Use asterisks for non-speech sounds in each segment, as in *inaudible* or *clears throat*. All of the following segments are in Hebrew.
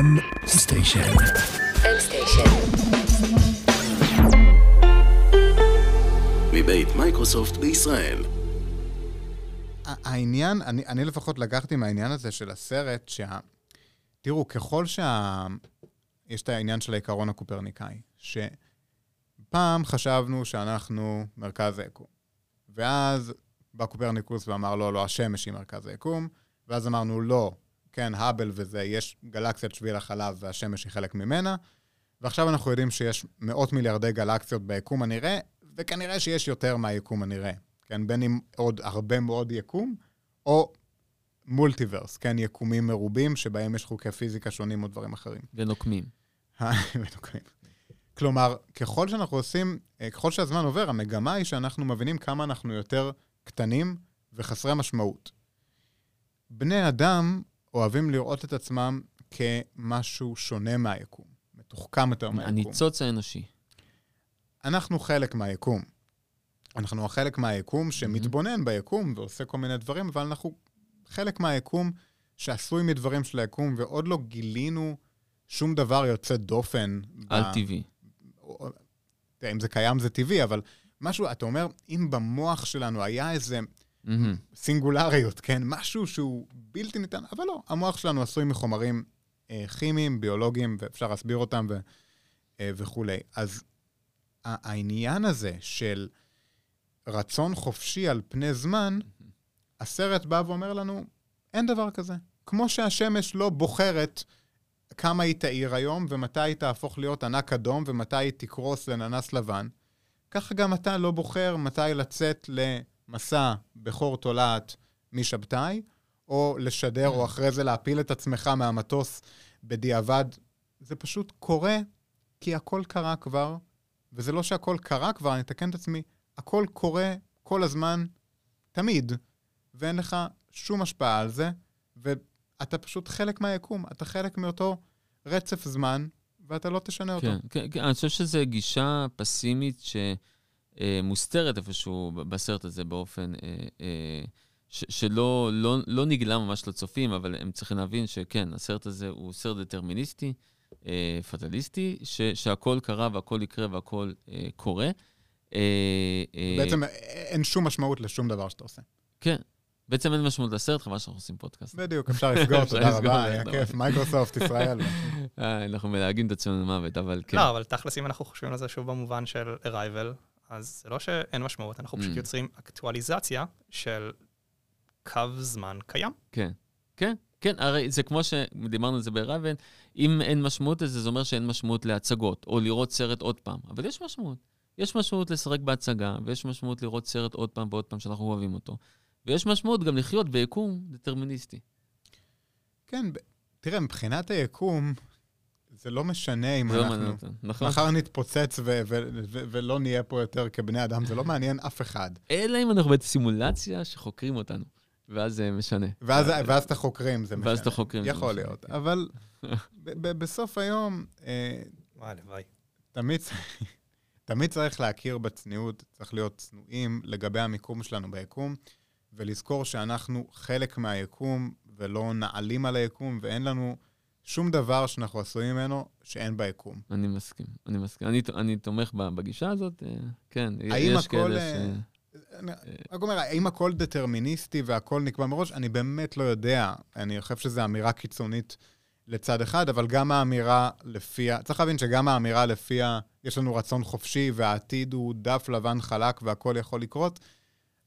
M station. מבית מייקרוסופט בישראל. העניין, אני, אני לפחות לקחתי מהעניין הזה של הסרט, שה... תראו, ככל שה... יש את העניין של העיקרון הקופרניקאי, שפעם חשבנו שאנחנו מרכז היקום, ואז בא קופרניקוס ואמר, לא, לא, השמש היא מרכז היקום, ואז אמרנו, לא, כן, האבל וזה, יש גלקסיית שביל החלב והשמש היא חלק ממנה, ועכשיו אנחנו יודעים שיש מאות מיליארדי גלקסיות ביקום הנראה, וכנראה שיש יותר מהיקום הנראה, כן? בין אם עוד הרבה מאוד יקום, או מולטיברס, כן? יקומים מרובים שבהם יש חוקי פיזיקה שונים או דברים אחרים. ונוקמים. *laughs* ונוקמים. כלומר, ככל שאנחנו עושים, אה, ככל שהזמן עובר, המגמה היא שאנחנו מבינים כמה אנחנו יותר קטנים וחסרי משמעות. בני אדם אוהבים לראות את עצמם כמשהו שונה מהיקום, מתוחכם יותר מהיקום. הניצוץ האנושי. אנחנו חלק מהיקום. אנחנו החלק מהיקום שמתבונן ביקום ועושה כל מיני דברים, אבל אנחנו חלק מהיקום שעשוי מדברים של היקום, ועוד לא גילינו שום דבר יוצא דופן. על. טבעי. אם זה קיים זה טבעי, אבל משהו, אתה אומר, אם במוח שלנו היה איזה mm-hmm. סינגולריות, כן? משהו שהוא בלתי ניתן, אבל לא, המוח שלנו עשוי מחומרים אה, כימיים, ביולוגיים, ואפשר להסביר אותם ו, אה, וכולי. אז העניין הזה של רצון חופשי על פני זמן, הסרט בא ואומר לנו, אין דבר כזה. כמו שהשמש לא בוחרת כמה היא תאיר היום, ומתי היא תהפוך להיות ענק אדום, ומתי היא תקרוס לננס לבן, ככה גם אתה לא בוחר מתי לצאת למסע בכור תולעת משבתאי, או לשדר, או אחרי זה להפיל את עצמך מהמטוס בדיעבד. זה פשוט קורה, כי הכל קרה כבר, וזה לא שהכל קרה כבר, אני אתקן את עצמי, הכל קורה כל הזמן, תמיד, ואין לך שום השפעה על זה, ואתה פשוט חלק מהיקום, אתה חלק מאותו רצף זמן, ואתה לא תשנה אותו. כן, כן, כן, אני חושב שזו גישה פסימית שמוסתרת איפשהו בסרט הזה באופן... אה, אה, ש- שלא לא, לא נגלה ממש לצופים, אבל הם צריכים להבין שכן, הסרט הזה הוא סרט דטרמיניסטי, אה, פטליסטי, ש- שהכל קרה והכל יקרה והכל אה, קורה. אה, אה, בעצם אין שום משמעות לשום דבר שאתה עושה. כן. בעצם אין משמעות לסרט, חבל שאנחנו עושים פודקאסט. בדיוק, אפשר לסגור, *laughs* תודה רבה, היה כיף, מייקרוסופט, ישראל. *laughs* אה, אנחנו מלהגים את עצמנו למוות, אבל כן. לא, אבל תכלס, אם אנחנו חושבים על זה שוב במובן של Arrival, אז זה לא שאין משמעות, אנחנו פשוט ממ. יוצרים אקטואליזציה של קו זמן קיים. כן, כן, כן, הרי זה כמו שדיברנו על זה ברייבן, אם אין משמעות לזה, זה אומר שאין משמעות להצגות, או לראות סרט עוד פעם, אבל יש משמעות. יש משמעות לשחק בהצגה, ויש משמעות לראות סרט עוד פעם ועוד פעם שאנחנו אוהבים אותו. ויש משמעות גם לחיות ביקום דטרמיניסטי. כן, תראה, מבחינת היקום, זה לא משנה אם לא אנחנו... נכון. מחר נתפוצץ ו- ו- ו- ולא נהיה פה יותר כבני אדם, זה לא מעניין אף אחד. אלא אם אנחנו בסימולציה שחוקרים אותנו, ואז זה משנה. ואז, ואז את החוקרים, זה משנה. ואז את החוקרים. יכול להיות, כן. אבל *laughs* בסוף היום... אה, וואי, הלוואי. תמיד *laughs* תמיד צריך להכיר בצניעות, צריך להיות צנועים לגבי המיקום שלנו ביקום, ולזכור שאנחנו חלק מהיקום ולא נעלים על היקום, ואין לנו שום דבר שאנחנו עשויים ממנו שאין ביקום. אני מסכים, אני מסכים. אני, אני תומך בגישה הזאת, אה, כן, יש הכל, כאלה ש... אני רק אומר, האם הכל דטרמיניסטי והכל נקבע מראש? אני באמת לא יודע. אני חושב שזו אמירה קיצונית לצד אחד, אבל גם האמירה לפיה, צריך להבין שגם האמירה לפיה יש לנו רצון חופשי והעתיד הוא דף לבן חלק והכל יכול לקרות,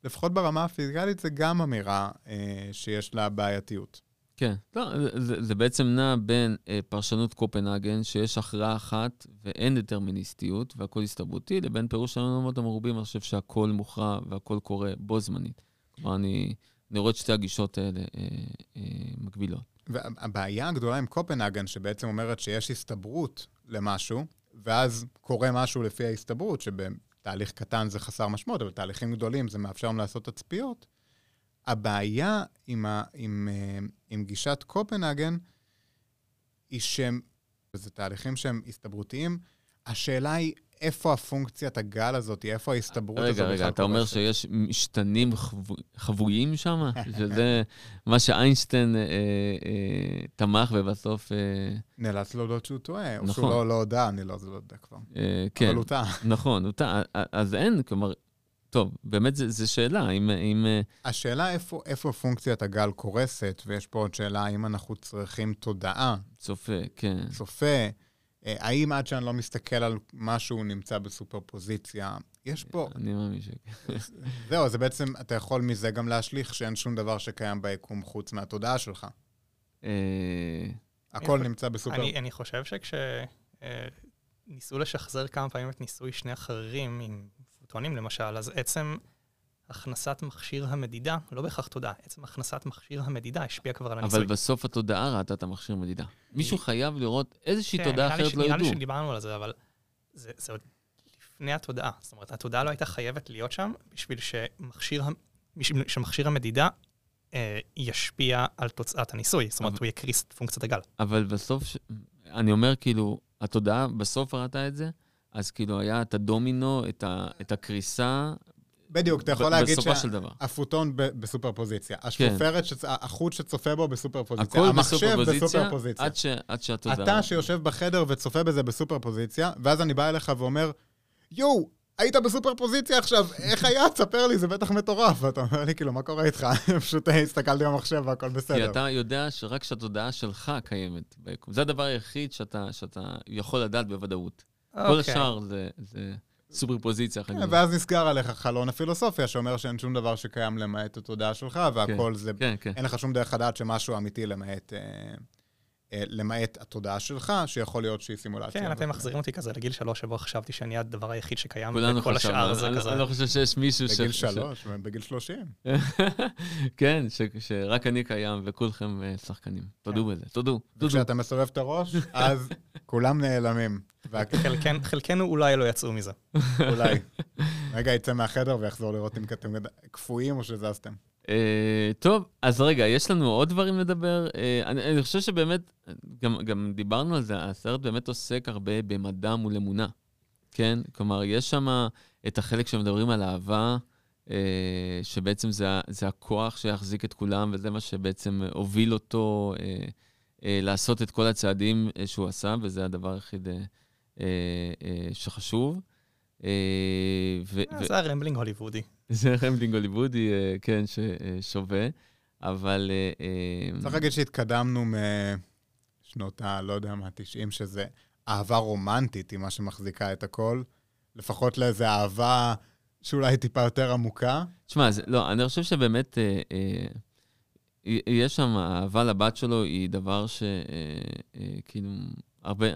לפחות ברמה הפיזיקלית זה גם אמירה אה, שיש לה בעייתיות. כן, לא, זה, זה בעצם נע בין אה, פרשנות קופנהגן, שיש הכרעה אחת ואין דטרמיניסטיות והכל הסתברותי, לבין פירוש העולמות המרובים, אני חושב שהכל מוכרע והכל קורה בו זמנית. כלומר, אני, אני רואה את שתי הגישות האלה אה, אה, מקבילות. והבעיה הגדולה עם קופנהגן, שבעצם אומרת שיש הסתברות למשהו, ואז קורה משהו לפי ההסתברות, שבתהליך קטן זה חסר משמעות, אבל בתהליכים גדולים זה מאפשר לנו לעשות תצפיות. הבעיה עם, ה, עם, אה, עם גישת קופנהגן היא שהם, וזה תהליכים שהם הסתברותיים, השאלה היא איפה הפונקציית הגל הזאת, איפה ההסתברות הזאת רגע, רגע, אתה אומר קורסת? שיש משתנים חבו- חבויים שם? *laughs* שזה מה שאיינשטיין אה, אה, תמך ובסוף... אה, נאלץ להודות שהוא טועה, או נכון. שהוא לא- לא הודה, אני לא לא יודע כבר. אה, כן, אבל הוא טעה. נכון, הוא טעה. אז אין, כלומר, טוב, באמת זו שאלה, אם... אם אה, השאלה איפה, איפה פונקציית הגל קורסת, ויש פה עוד שאלה, האם אנחנו צריכים תודעה, צופה, כן. צופה, אה, האם עד שאני לא מסתכל על משהו נמצא בסופר פוזיציה? יש פה, אני מאמין שכן. *laughs* זהו, זה בעצם, אתה יכול מזה גם להשליך שאין שום דבר שקיים ביקום חוץ מהתודעה שלך. אה, הכל נמצא בסופר... אני, אני חושב שכשניסו לשחזר כמה פעמים את ניסוי שני החרירים עם פוטונים למשל, אז עצם הכנסת מכשיר המדידה, לא בהכרח תודעה, עצם הכנסת מכשיר המדידה השפיע כבר על הניסוי. אבל בסוף התודעה ראתה את המכשיר מדידה. מישהו חייב לראות איזושהי כן, תודעה אחרת ש- לא נראה לי ידעו. שדיברנו על זה, אבל זה, זה עוד לפני התודעה. זאת אומרת, התודעה לא הייתה חייבת להיות שם בשביל שמכשיר, בשביל שמכשיר המדידה אה, ישפיע על תוצאת הניסוי. זאת אומרת, אבל- הוא יקריס את פונקציית הגל. אבל בסוף, ש- אני אומר, כאילו, התודעה בסוף ראתה את זה, אז כאילו היה את הדומינו, את, ה, את הקריסה, בדיוק, אתה יכול ב- להגיד. שהפוטון ב- בסופר פוזיציה. השופרת, שצ- החוט שצופה בו בסופר פוזיציה. הכל המחשב בסופר פוזיציה. עד, ש, עד שהתודעה... אתה שיושב בחדר וצופה בזה בסופר פוזיציה, ואז אני בא אליך ואומר, יואו, היית בסופר פוזיציה עכשיו, איך היה? תספר לי, זה בטח מטורף. ואתה אומר לי, כאילו, מה קורה איתך? *laughs* פשוט הסתכלתי במחשב והכל כי בסדר. אתה יודע שרק כשהתודעה שלך קיימת ביקום. זה הדבר היחיד שאתה, שאתה יכול לדעת בוודאות. כל אוקיי. השאר זה, זה סופר פוזיציה כן. ואז נסגר עליך חלון הפילוסופיה, שאומר שאין שום דבר שקיים למעט התודעה שלך, והכל זה... כן, כן. אין לך שום דרך לדעת שמשהו אמיתי למעט... אה, למעט התודעה שלך, שיכול להיות שהיא סימולציה. כן, אתם. מחזירים אותי כזה לגיל שלוש, שבו חשבתי שאני הדבר היחיד שקיים, וכל השאר אני- זה אני- כזה. אני לא חושב שיש מישהו ש... בגיל ש- שלוש, בגיל שלושים. *laughs* כן, ש- שרק אני קיים וכולכם אה, שחקנים. תודו בזה, תודו. וכשאתה מסובב את הראש, אז כולם נעלמים. חלקנו אולי לא יצאו מזה. ואולי. רגע, יצא מהחדר ויחזור לראות אם אתם קפואים או שזזתם. אה, טוב, אז רגע, יש לנו עוד דברים לדבר. אה, אני, אני חושב שבאמת, גם, גם דיברנו על זה, הסרט באמת עוסק הרבה במדע מול אמונה, כן? כלומר, יש שם את החלק שמדברים על אהבה, אה, שבעצם זה, זה הכוח שיחזיק את כולם, וזה מה שבעצם הוביל אותו אה, אה, לעשות את כל הצעדים אה, שהוא עשה, וזה הדבר היחיד אה, אה, אה, שחשוב. זה ה rambling הוליוודי. זה rambling הוליוודי, אה, כן, ששווה, אבל... אה, אה, צריך להגיד שהתקדמנו משנות ה... לא יודע מה, 90, שזה אהבה רומנטית היא מה שמחזיקה את הכל. לפחות לאיזו אהבה שאולי טיפה יותר עמוקה. תשמע, לא, אני חושב שבאמת, אה, אה, יש שם, אהבה לבת שלו היא דבר ש... אה, אה, כאילו, הרבה...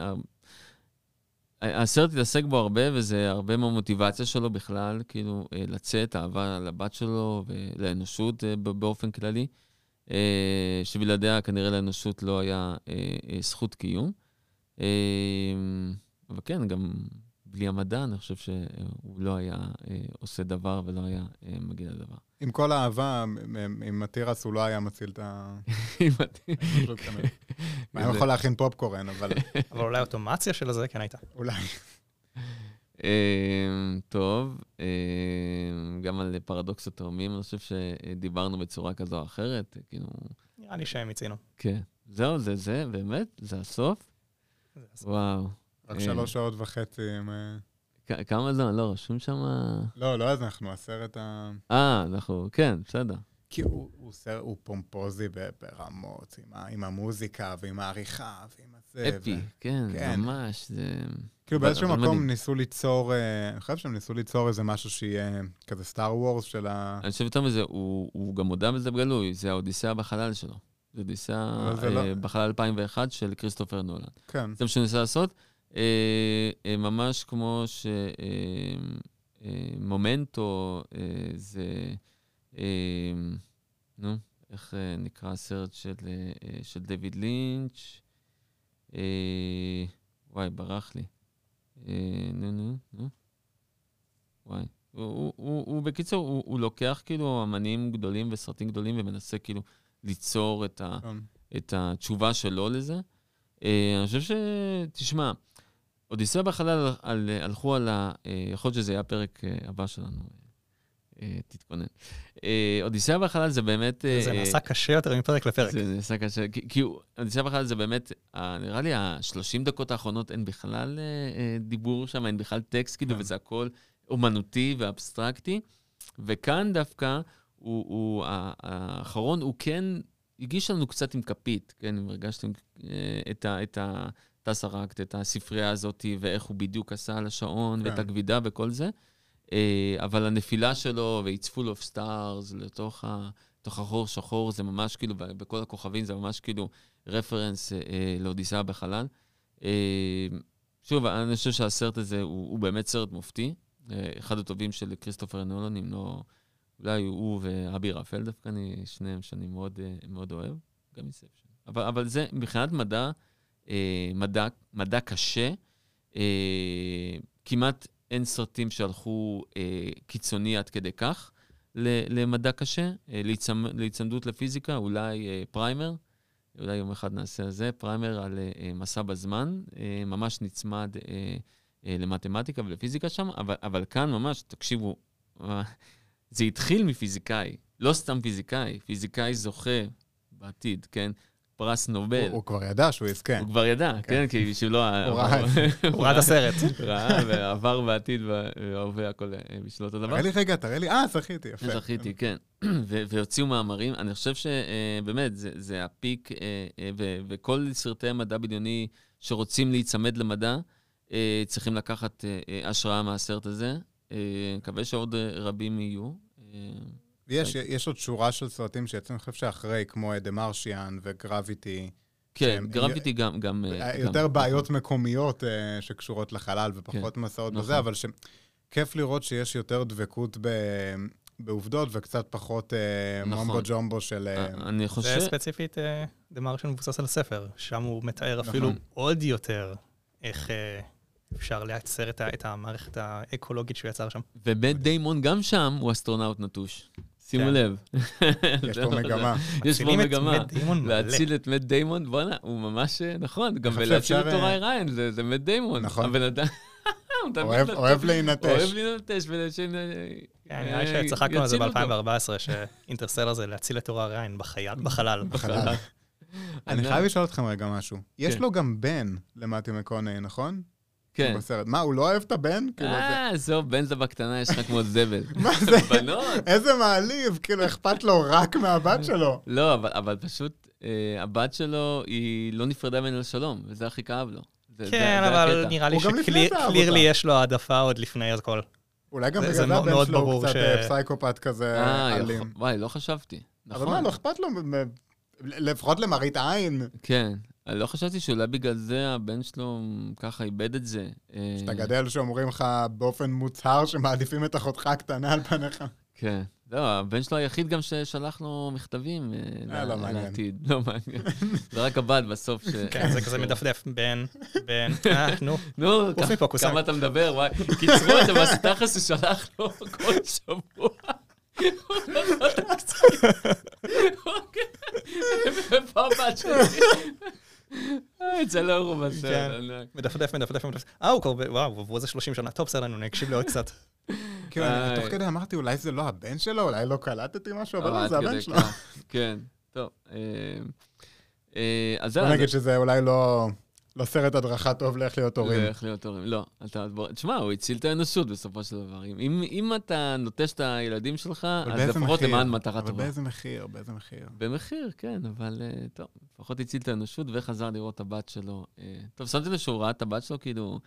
הסרט התעסק בו הרבה, וזה הרבה מהמוטיבציה שלו בכלל, כאילו, אה, לצאת, אהבה לבת שלו ולאנושות אה, באופן כללי, אה, שבלעדיה כנראה לאנושות לא היה זכות קיום. אבל כן, גם בלי המדע, אני חושב שהוא לא היה עושה דבר ולא היה מגיע לדבר. עם כל האהבה, עם- עם התירס הוא לא היה מציל את ה... *laughs* הוא היה *laughs* יכול להכין פופקורן, אבל *laughs* אבל אולי האוטומציה של זה כן הייתה. אולי. אה, טוב, אה, גם על פרדוקס התאומים, אני חושב שדיברנו בצורה כזו או אחרת, כאילו, נראה לי שהם הצינו. כן. זהו, זה זה, באמת? זה הסוף? וואו. רק אה. שלוש שעות וחצי כמה זמן? לא, רשום שם... לא, לא אנחנו, הסרט ה... אה, אנחנו, כן, בסדר. כי הוא, הוא, סרט, הוא פומפוזי ברמות, עם, ה, עם המוזיקה ועם העריכה ועם הזה. אפי, ו... כן, כן. ממש, זה... כאילו באיזשהו מקום מדהים. ניסו ליצור, אה, אני חושב שהם ניסו ליצור איזה משהו שיהיה כזה סטאר וורס של ה... אני חושב יותר מזה, הוא, הוא גם הודה בזה בגלוי, זה האודיסאה בחלל שלו. זה אודיסאה זה אה, לא- בחלל 2001 של כריסטופר נולן. כן. זה מה שהוא ניסה לעשות, ממש כמו שמומנטו אה, זה, אה, נו, איך אה, נקרא הסרט של, אה, אה, של דויד לינץ'? אה, וואי, ברח לי. אה, נו, נו, נו. וואי. הוא, הוא, הוא, הוא בקיצור, הוא, הוא לוקח כאילו אמנים גדולים וסרטים גדולים ומנסה כאילו ליצור את ה... כן. את התשובה שלו לזה. אה, אני חושב ש... תשמע, אודיסאה בחלל על, הלכו על ה... אה, יכול להיות שזה יהיה הפרק אה, הבא שלנו. אה, תתכונן. אה, אודיסאה בחלל זה באמת... זה אה, נעשה קשה יותר מפרק לפרק. זה נעשה קשה, כי, אודיסאה בחלל זה באמת, אה, נראה לי ה-30 דקות האחרונות אין בכלל אה, אה, דיבור שם, אין בכלל טקסט, כאילו, כן. וזה הכל אומנותי ואבסטרקטי. וכאן דווקא, הוא, הוא, האחרון, הוא כן הגיש לנו קצת עם כפית, כן, אם הרגשתם אה, את ה... את ה טסראקט, את הספרייה הזאת, ואיך הוא בדיוק עשה על השעון, כן. ואת הגבידה וכל זה. אה, אבל הנפילה שלו, ו-It's full of stars, לתוך ה... לתוך החור שחור, זה ממש כאילו, בכל הכוכבים זה ממש כאילו רפרנס אה, אה, לאודיסאה בחלל. אה, שוב, אני חושב שהסרט הזה הוא, הוא באמת סרט מופתי. אה, אחד הטובים של כריסטופר נולן, אם לא... אולי הוא ו Arrival דווקא, אני, שניהם שאני מאוד, אה, מאוד אוהב, גם Inception. אבל, אבל זה, מבחינת מדע, אה, מדע, מדע קשה, אה, כמעט אין סרטים שהלכו אה, קיצוני עד כדי כך ל- למדע קשה, אה, להיצמ- להיצמדות לפיזיקה, אולי אה, Primer, אולי יום אחד נעשה על זה, Primer על אה, אה, מסע בזמן, אה, ממש נצמד אה, אה, למתמטיקה ולפיזיקה שם, אבל, אבל כאן ממש, תקשיבו, אה, זה התחיל מפיזיקאי, לא סתם פיזיקאי, פיזיקאי זוכה בעתיד, כן? פרס נובל. הוא כבר ידע שהוא יזכה. הוא כבר ידע, כן, כי בשבילו... ה- הוא ראה את הסרט. *laughs* ראה, ועבר בעתיד וההווה, הכל אה, בשביל אותו דבר. תראה לי רגע, תראה לי, אה, זכיתי, יפה. זכיתי, כן. *clears throat* והוציאו מאמרים. אני חושב שבאמת, זה, זה הפיק, אה, אה, וכל סרטי מדע בדיוני שרוצים להיצמד למדע, אה, צריכים לקחת אה, אה, השראה מהסרט הזה. אה, מקווה שעוד אה, רבים יהיו. אה, יש, יש עוד שורה של סרטים שיצאו, אני חושב שאחרי, כמו דה מרשיאן וגרביטי, כן, Gravity גם... גם אה, אה, גם- יותר בעיות מקומיות אה, שקשורות לחלל ופחות מסעות נכון. בזה, אבל שכיף לראות שיש יותר דבקות ב... בעובדות וקצת פחות אה, נכון. mumbo jumbo של... אה, אני זה חושב... ספציפית The Martian מבוסס על ספר, שם הוא מתאר נכון. אפילו עוד יותר איך אה, אפשר לייצר את המערכת האקולוגית שהוא יצר שם. ומט דיימון גם שם הוא אסטרונאוט נטוש. שימו כן. לב. יש פה *laughs* מגמה. יש פה מגמה. להציל את מאט דיימון, בואנה, הוא ממש אה, נכון, גם חושב בלהציל את טוראי אה, ריין, זה זה מאט דיימון. נכון. הבן אדם... *laughs* אוהב- להינטש. אוהב להינטש ולשן... נראה לי שצחקנו על זה יציל אותו. ב-2014, שאינטרסטלר זה להציל את תורה ריין בחלל. בחלל. אני חייב לשאול אתכם רגע משהו. יש כן. לו גם בן למתי מקונאי, נכון? כן. בסרט. מה, הוא לא אוהב את הבן? כאילו, זה- אה, זהו, בן זה בקטנה, יש לך כמו זבל. *laughs* מה זה? בנות. איזה מעליב, כאילו, אכפת לו רק מהבת שלו. לא, אבל- אבל פשוט, אה, הבת שלו, היא לא נפרדה ממנו לשלום, וזה הכי כאב לו. כן, זה אבל. נראה לי שקלירלי. יש לו העדפה עוד לפני הכל. אולי גם זה- בגלל הבן שלו הוא קצת ש- אה, פסייקופת כזה אה, אלים. וואי, לא חשבתי. אבל נכון. מה, לא אכפת לו, לפחות למראית עין. כן. אני לא חשבתי שאולי בגלל זה הבן שלו ככה איבד את זה. אה, שאתה גדל שאומרים לך באופן מוצהר שמעדיפים את אחותך הקטנה על פניך. כן. לא, הבן שלו היחיד גם ששלח לו מכתבים אה, אה, לא. לעתיד. לא מעניין. *laughs* זה רק הבת בסוף ש... כן, זה כזה מדפדף, בן, בן, *laughs* אה, נו. נו. כמה אתה מדבר, וואי. קיצרו את המסתחס ששלח לו כל שבוע. *laughs* איפה הבת שלי? כן. בסרט. ענק. מדפדף, מדפדף, מדפדף. אה, הוא כבר, וואו, עברו איזה 30 שנה. טוב, בסדר, אני נקשיב לעוד קצת. *laughs* כאילו, איי. תוך כדי אמרתי, אולי זה לא הבן שלו, אולי לא קלטתי משהו, אבל לא, זה הבן שלו. כן, טוב. אה, אה, אז זהו. בוא נגיד שזה אולי לא לא סרט הדרכה טוב לאיך להיות הורים. איך להיות הורים. לא, אתה... תשמע, הוא הציל את האנושות בסופו של דבר. אם- אם, אתה נוטש את הילדים שלך, אבל אז לפחות? למען מטרה אבל טובה. באיזה מחיר? באיזה מחיר? במחיר, כן, אבל אה, טוב, לפחות הציל את האנושות וחזר לראות את הבת שלו. אה, טוב, שמתי לב שהוא ראה את הבת שלו, כאילו,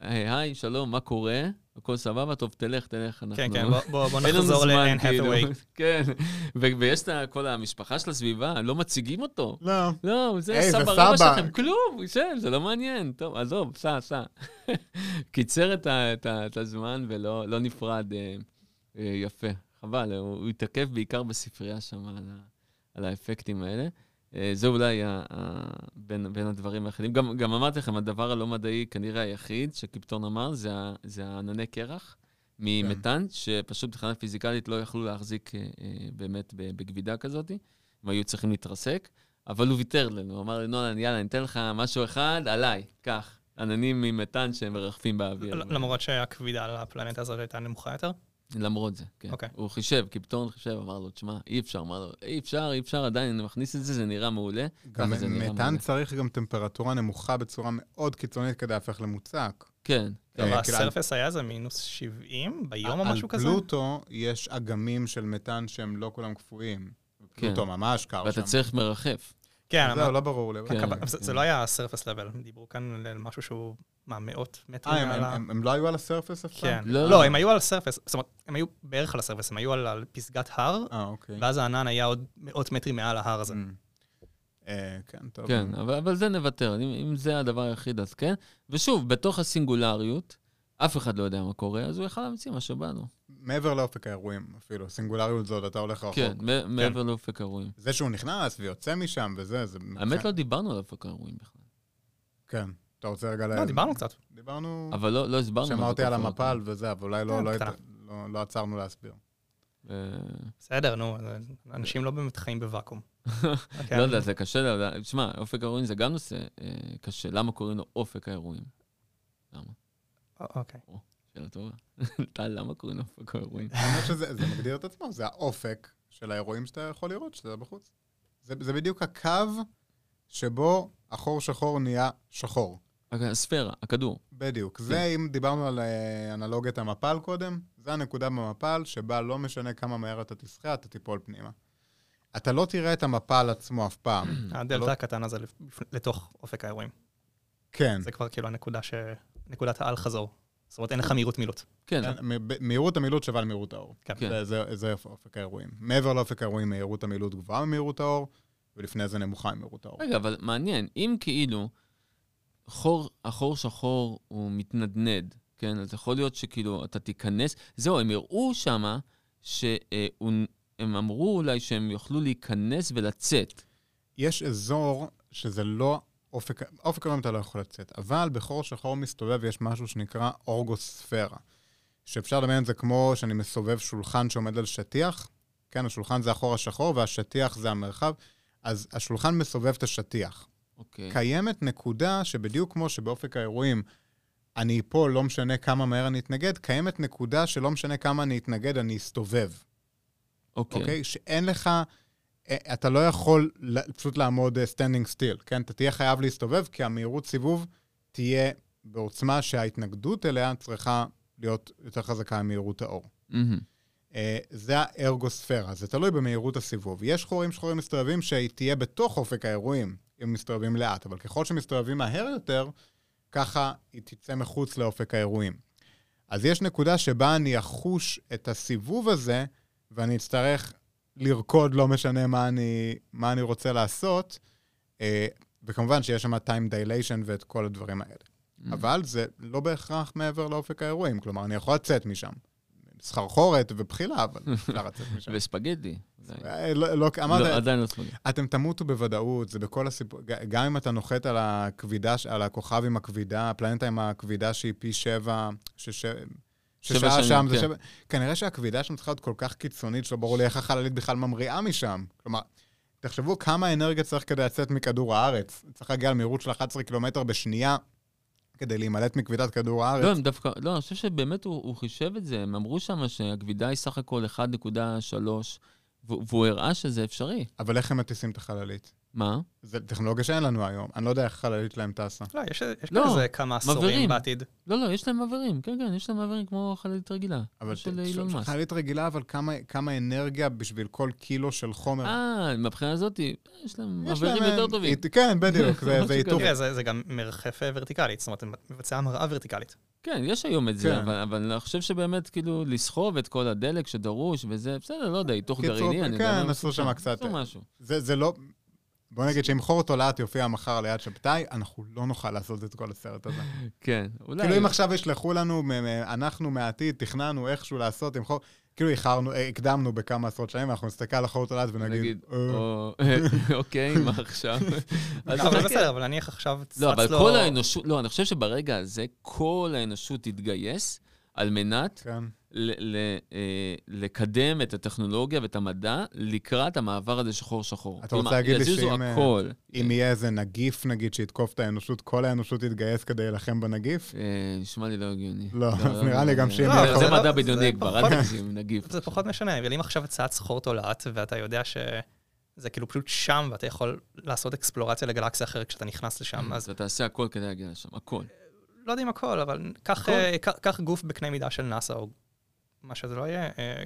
היי, היי, שלום, מה קורה? הכל סבבה? טוב, תלך, תלך, אנחנו... כן, כן, בוא- בוא *laughs* נחזור לאן כאילו. האת'ווי. *laughs* כן, ו- ויש את כל המשפחה של הסביבה, לא מציגים אותו. לא. לא, זה זה סבא רבא סבא. שלכם, כלום, ישב, זה לא מעניין. טוב, עזוב, סע, סע. *laughs* קיצר את ה- את ה- את הזמן ולא לא נפרד אה, אה, יפה. חבל, הוא הוא התעכב בעיקר בספרייה שם על ה- על האפקטים האלה. אה, זה אולי ה- ה- בין בין הדברים היחידים. גם גם אמרתי לכם, הדבר הלא מדעי כנראה היחיד שקיפטון אמר, זה ה- זה הענני קרח. ממתאן, שפשוט מבחינה פיזיקלית לא יכלו להחזיק אה, אה, באמת בגבידה כזאת, הם היו צריכים להתרסק, אבל הוא ויתר לנו, הוא אמר לי, נולן, יאללה, אני אתן לך משהו אחד, עליי, קח. עננים ממתאן שהם מרחפים באוויר. למרות שהכבידה על הפלנטה הזאת הייתה נמוכה יותר? למרות זה, כן. אוקיי. הוא חישב, קיפטון חישב, אמר לו, תשמע, אי אפשר, אמר לו, אי אפשר, אי אפשר, עדיין אני מכניס את זה, זה נראה מעולה. גם זה מתאן. צריך גם טמפרטורה נמוכה בצורה מאוד קיצונית כדי להפך למוצק. כן, כן. אה, אבל כאילו, הסרפס היה איזה מינוס 70 ביום או משהו כזה? על פלוטו יש אגמים של מתאן שהם לא כולם קפואים. כן. פלוטו ממש קר שם. ואתה צריך מרחף. כן, זהו, לא ברור לי. כן. זה זה לא היה סרפס לבל, דיברו כאן על משהו שהוא, מה, מאות מטרים אה, הם-. הם- הם לא היו על הסרפס אף כן. פעם? לא. לא, הם היו על הסרפס, זאת אומרת, הם היו בערך על הסרפס, הם היו על- פסגת הר, אה, אוקיי. ואז הענן היה עוד מאות מטרים מעל ההר הזה. אה, כן, טוב. כן, אבל, אבל זה נוותר, אם, אם זה הדבר היחיד, אז כן. ושוב, בתוך הסינגולריות, אף אחד לא יודע מה קורה, אז הוא יכל להמציא מה שבא לו. מעבר לאופק האירועים אפילו, סינגולריות זאת, אתה הולך רחוק. כן, מ- מעבר לאופק האירועים. זה שהוא נכנס ויוצא משם וזה, זה... האמת, לא דיברנו על אופק האירועים בכלל. כן. אתה רוצה רגע ל... לא, דיברנו קצת. דיברנו... אבל לא, לא הסברנו. שמרתי על המפל האירועים. וזה, אבל אולי לא- כן, לא לא- לא עצרנו להסביר. בסדר, נו, אנשים לא באמת חיים בוואקום. *laughs* לא יודע, זה קשה לדעת. תשמע, אופק האירועים זה גם נושא אה, קשה. למה קוראים לו אופק האירועים? למה? אוקיי. שאלה טובה. טל, למה קוראים לו אופק האירועים? *laughs* האמת שזה זה מגדיר את עצמו, זה האופק של האירועים שאתה יכול לראות, שאתה בחוץ. זה, זה בדיוק הקו שבו החור שחור נהיה שחור. הספירה, הכדור. בדיוק. כן. זה, אם דיברנו על אה, אנלוגיית המפל קודם, זה הנקודה במפל שבה לא משנה כמה מהר אתה תשחה, אתה תיפול פנימה. אתה לא תראה את המפל עצמו אף פעם. *clears throat* הדלתא לא- הקטן הזה לתוך אופק האירועים. כן. זה כבר כאילו הנקודה ש... נקודת האל-חזור. זאת אומרת, אין לך מהירות מילוט. כן, מהירות המילוט שווה למהירות האור. כן. כן. זה, זה, זה אופק האירועים. מעבר לאופק האירועים, מהירות המילוט גבוהה ממהירות האור, ולפני זה נמוכה ממהירות האור. רגע, אבל מעניין, אם כאילו חור, החור שחור הוא מתנדנד, כן? אז יכול להיות שכאילו אתה תיכנס, זהו, הם הראו שמה שהם אמרו אולי שהם יוכלו להיכנס ולצאת. יש אזור שזה לא אופק, אופק האירועים אתה לא יכול לצאת, אבל בחור שחור מסתובב יש משהו שנקרא אורגוספירה, שאפשר לדמיין את זה כמו שאני מסובב שולחן שעומד על שטיח, כן, השולחן זה החור השחור והשטיח זה המרחב, אז השולחן מסובב את השטיח. אוקיי. קיימת נקודה שבדיוק כמו שבאופק האירועים אני אפול, לא משנה כמה מהר אני אתנגד, קיימת נקודה שלא משנה כמה אני אתנגד, אני אסתובב. אוקיי. אוקיי? שאין לך, אתה לא יכול פשוט לעמוד standing still, כן? אתה תהיה חייב להסתובב, כי המהירות סיבוב תהיה בעוצמה שההתנגדות אליה צריכה להיות יותר חזקה ממהירות האור. אה, זה הארגוספירה, זה תלוי במהירות הסיבוב. יש חורים שחורים מסתובבים שהיא תהיה בתוך אופק האירועים, אם מסתובבים לאט, אבל ככל שמסתובבים מהר יותר, ככה היא תצא מחוץ לאופק האירועים. אז יש נקודה שבה אני אחוש את הסיבוב הזה, ואני אצטרך לרקוד, לא משנה מה אני, מה אני רוצה לעשות, אה, וכמובן שיש שם time dilation ואת כל הדברים האלה. Mm. אבל זה לא בהכרח מעבר לאופק האירועים, כלומר, אני יכול לצאת משם. סחרחורת ובחילה, אבל *laughs* אפשר לצאת משם. וספגטי. אולי. אה, לא, לא, לא, אמרת, עדיין לא ספגטי. אתם תמותו בוודאות, זה בכל הסיפור, גם אם אתה נוחת על הכבידה, על הכוכב עם הכבידה, הפלנטה עם הכבידה שהיא פי. שבע ששעה שנים, שם זה כן. שבע... כנראה שהכבידה שם צריכה להיות כל כך קיצונית, שלא ברור לי איך החללית בכלל ממריאה משם. כלומר, תחשבו כמה אנרגיה צריך כדי לצאת מכדור הארץ. צריך להגיע למהירות של 11 קילומטר בשנייה כדי להימלט מכבידת כדור הארץ. לא, דווקא, לא, אני חושב שבאמת הוא, הוא חישב את זה, הם אמרו שם שהכבידה היא סך הכל 1.3, והוא והוא הראה שזה אפשרי. אבל איך הם מטיסים את החללית? מה? זו טכנולוגיה שאין לנו היום. אני לא יודע איך החללית שלהם טסה. לא, יש יש לא, כזה כמה עשורים מבערים. בעתיד. לא, לא, יש להם מעברים, כן, כן, יש להם מעברים כמו חללית רגילה. אבל של אילון מאסק. חללית רגילה, אבל כמה, כמה אנרגיה בשביל כל קילו של חומר. אה, מהבחינה הזאת, יש להם יש מעברים להם, יותר אה, טובים. אית- כן, בדיוק, זה- *laughs* זה. כזה. תראה, זה זה גם מרחף אה, ורטיקלית, זאת אומרת, מבצע המראה ורטיקלית. כן, יש היום את זה, כן. אבל, אבל אני חושב שבאמת, כאילו, לסחוב את כל הדלק שדרוש, וזה, בסדר, לא יודע, היתוך גרעיני, אני יודע. כן, מה עשו עשו שם קצת- עשו משהו. זה, זה לא... בוא נגיד שאם חור תולעת יופיע מחר ליד שבתאי, אנחנו לא נוכל לעשות את כל הסרט הזה. כן, אולי... כאילו אם עכשיו ישלחו לנו, אנחנו מהעתיד תכננו איכשהו לעשות עם חור, כאילו איחרנו, אה, הקדמנו בכמה עשרות שנים, אנחנו נסתכל על החור תולעת ונגיד, נגיד, "אה, או- *laughs* אוקיי, מה עכשיו? *laughs* אז אבל. בסדר, אבל נניח עכשיו צץ לא, אבל לו... כל האנושות, לא, אני חושב שברגע הזה כל האנושות תתגייס, על מנת כן. ל- ל- אה, לקדם את הטכנולוגיה ואת המדע לקראת המעבר הזה שחור-שחור. אתה רוצה להגיד לי שאם, אה, הכל. אם יהיה איזה נגיף, נגיד, שיתקוף את האנושות, כל האנושות תתגייס כדי להילחם בנגיף? אה, נשמע לי לא הגיוני. לא, אז נראה לי גם שאם זה- זה מדע זה בדיוני כבר, אל תגזים, נגיף. זה פחות משנה, אבל אם עכשיו הצעת סחור תולעת, ואתה יודע שזה כאילו פשוט שם, ואתה יכול לעשות אקספלורציה לגלקסיה אחרת כשאתה נכנס לשם, אז אתה תעשה הכל כדי להגיע לשם, הכל. לא יודע אם הכל, אבל קח. אה, קח- קח גוף בקנה מידה של נאסא, או מה שזה לא יהיה, אה,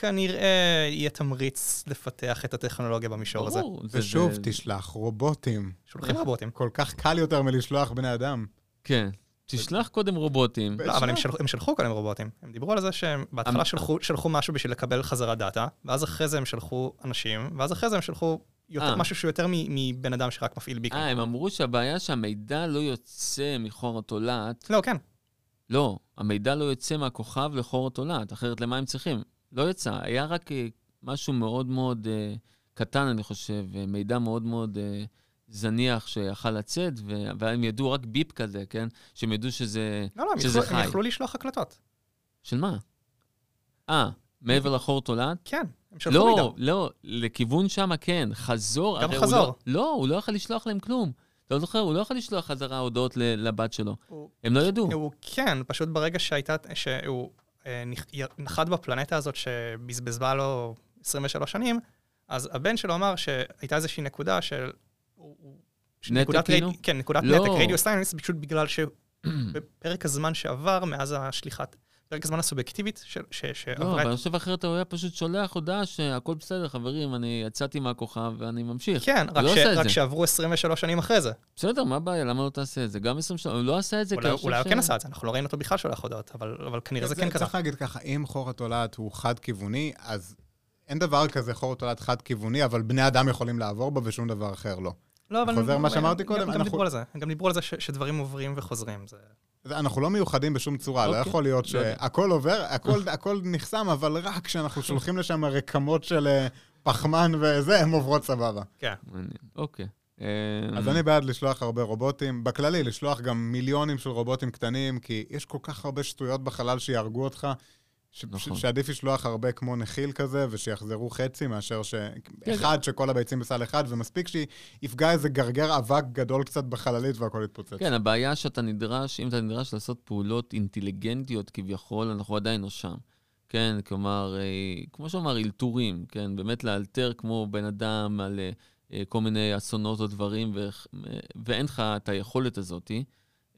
כנראה יהיה תמריץ לפתח את הטכנולוגיה במישור הזה. ברור. ושוב, זה- תשלח רובוטים. שולחים רובוטים. כל כך קל יותר מלשלוח בני אדם. כן. תשלח קודם רובוטים. לא, אבל הם שלחו, הם שלחו קודם רובוטים. הם דיברו על זה שהם בהתחלה שלחו, שלחו משהו בשביל לקבל חזרה דאטה, ואז אחרי זה הם שלחו אנשים, ואז אחרי זה הם שלחו יותר, אה. משהו שהוא יותר מבן אדם שרק מפעיל ביקר. אה, הם אמרו שהבעיה שהמידע לא יוצא מחור התולעת. לא, כן. לא, המידע לא יוצא מהכוכב לחור התולעת, אחרת למה הם צריכים? לא יצא, היה רק אה, משהו מאוד מאוד אה, קטן, אני חושב, מידע מאוד מאוד אה, זניח שיכל לצאת, ו- והם ידעו רק ביפ כזה, כן? שהם ידעו שזה... לא, לא, הם שזה יכלו, הם חי. יכלו לשלוח הקלטות. של מה? אה, מעבר לחור תולעת? כן, הם שלחו מידע. לא, לא, לכיוון שמה כן, חזור. גם הוא חזור. לא, לא, הוא לא יכול לשלוח להם כלום. לא זוכר, הוא לא יכול לשלוח חזרה הודעות לבת שלו. הוא- הם לא ידעו. הוא כן, פשוט ברגע שהייתה, שהוא אה, נחת בפלנטה הזאת שבזבזה לו 23 שנים, אז הבן שלו אמר שהייתה איזושהי נקודה של... נקודת כאילו? כן, נקודת לא. נתק רדיו סיינס, פשוט בגלל שבפרק *clears throat* הזמן שעבר מאז השליחת, פרק הזמן הסובייקטיבית ש- לא, שעברה אבל את אני חושב אחרת הוא היה פשוט שולח הודעה שהכל בסדר, חברים, אני יצאתי מהכוכב ואני ממשיך. כן, רק, לא ש... רק זה. שעברו 23 שנים אחרי זה. בסדר, מה הבעיה? למה לא תעשה את זה? גם 20 שנה, הוא לא עשה את זה, אולי, אולי הוא ש- כן עשה את זה, אנחנו לא ראינו אותו בכלל שולח הודעות, אבל, אבל כנראה זה כן קרה. צריך להגיד ככה, אם חור התולעת הוא חד-כיווני, אז אין דבר כזה חור תולעת חד-כיווני, אבל בני אדם יכולים לעבור בו ושום דבר אחר לא. לא, אבל... חוזר מה שאמרתי קודם, גם, דיברו על זה, הם גם דיברו על זה ש, שדברים עוברים וחוזרים. אנחנו לא מיוחדים בשום צורה, לא אוקיי. יכול להיות לא. שהכל עובר, הכל- *laughs* הכל נחסם, אבל רק כשאנחנו שולחים לשם רקמות של אה, פחמן וזה, הן עוברות סבבה. כן. אוקיי. אז אני בעד לשלוח הרבה רובוטים. בכללי, לשלוח גם מיליונים של רובוטים קטנים, כי יש כל כך הרבה שטויות בחלל שיהרגו אותך, ש- נכון. ש- שעדיף לשלוח הרבה כמו נחיל כזה, ושיחזרו חצי, מאשר ש... כן, אחד שכל הביצים בסל אחד, ומספיק שיפגע איזה גרגר אבק גדול קצת בחללית והכל יתפוצץ. כן, הבעיה שאתה נדרש, אם אתה נדרש לעשות פעולות אינטליגנטיות כביכול, אנחנו עדיין לא שם. כן, כלומר, אה, כמו שאמר, אלתורים, כן, באמת לאלתר כמו בן אדם על אה, אה, כל מיני אסונות או דברים, ו- אה, ואין לך את היכולת הזאת.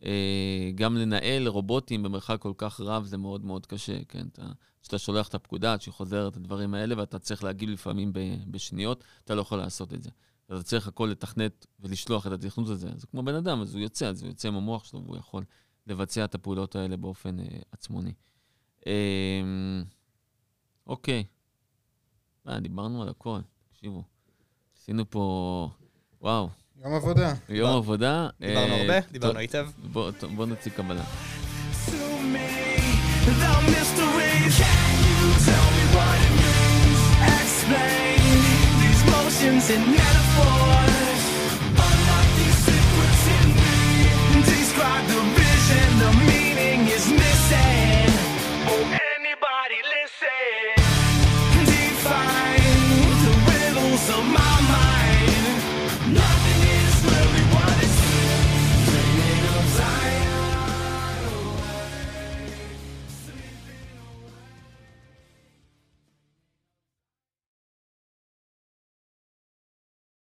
אה, גם לנהל רובוטים במרחק כל כך רב זה מאוד מאוד קשה, כן? אתה, כשאתה שולח את הפקודה, כשהיא חוזרת, הדברים האלה, ואתה צריך להגיב לפעמים בשניות, אתה לא יכול לעשות את זה. אתה צריך הכל לתכנת ולשלוח את התכנות הזה. זה כמו בן אדם, אז הוא יוצא, אז הוא יוצא עם המוח שלו, והוא יכול לבצע את הפעולות האלה באופן אה, עצמוני. אה, אוקיי. אה, דיברנו על הכל, תקשיבו. עשינו פה, וואו, יום עבודה. יום עבודה. דיברנו אה, הרבה, דיברנו היטב. בוא נוציא קבלה.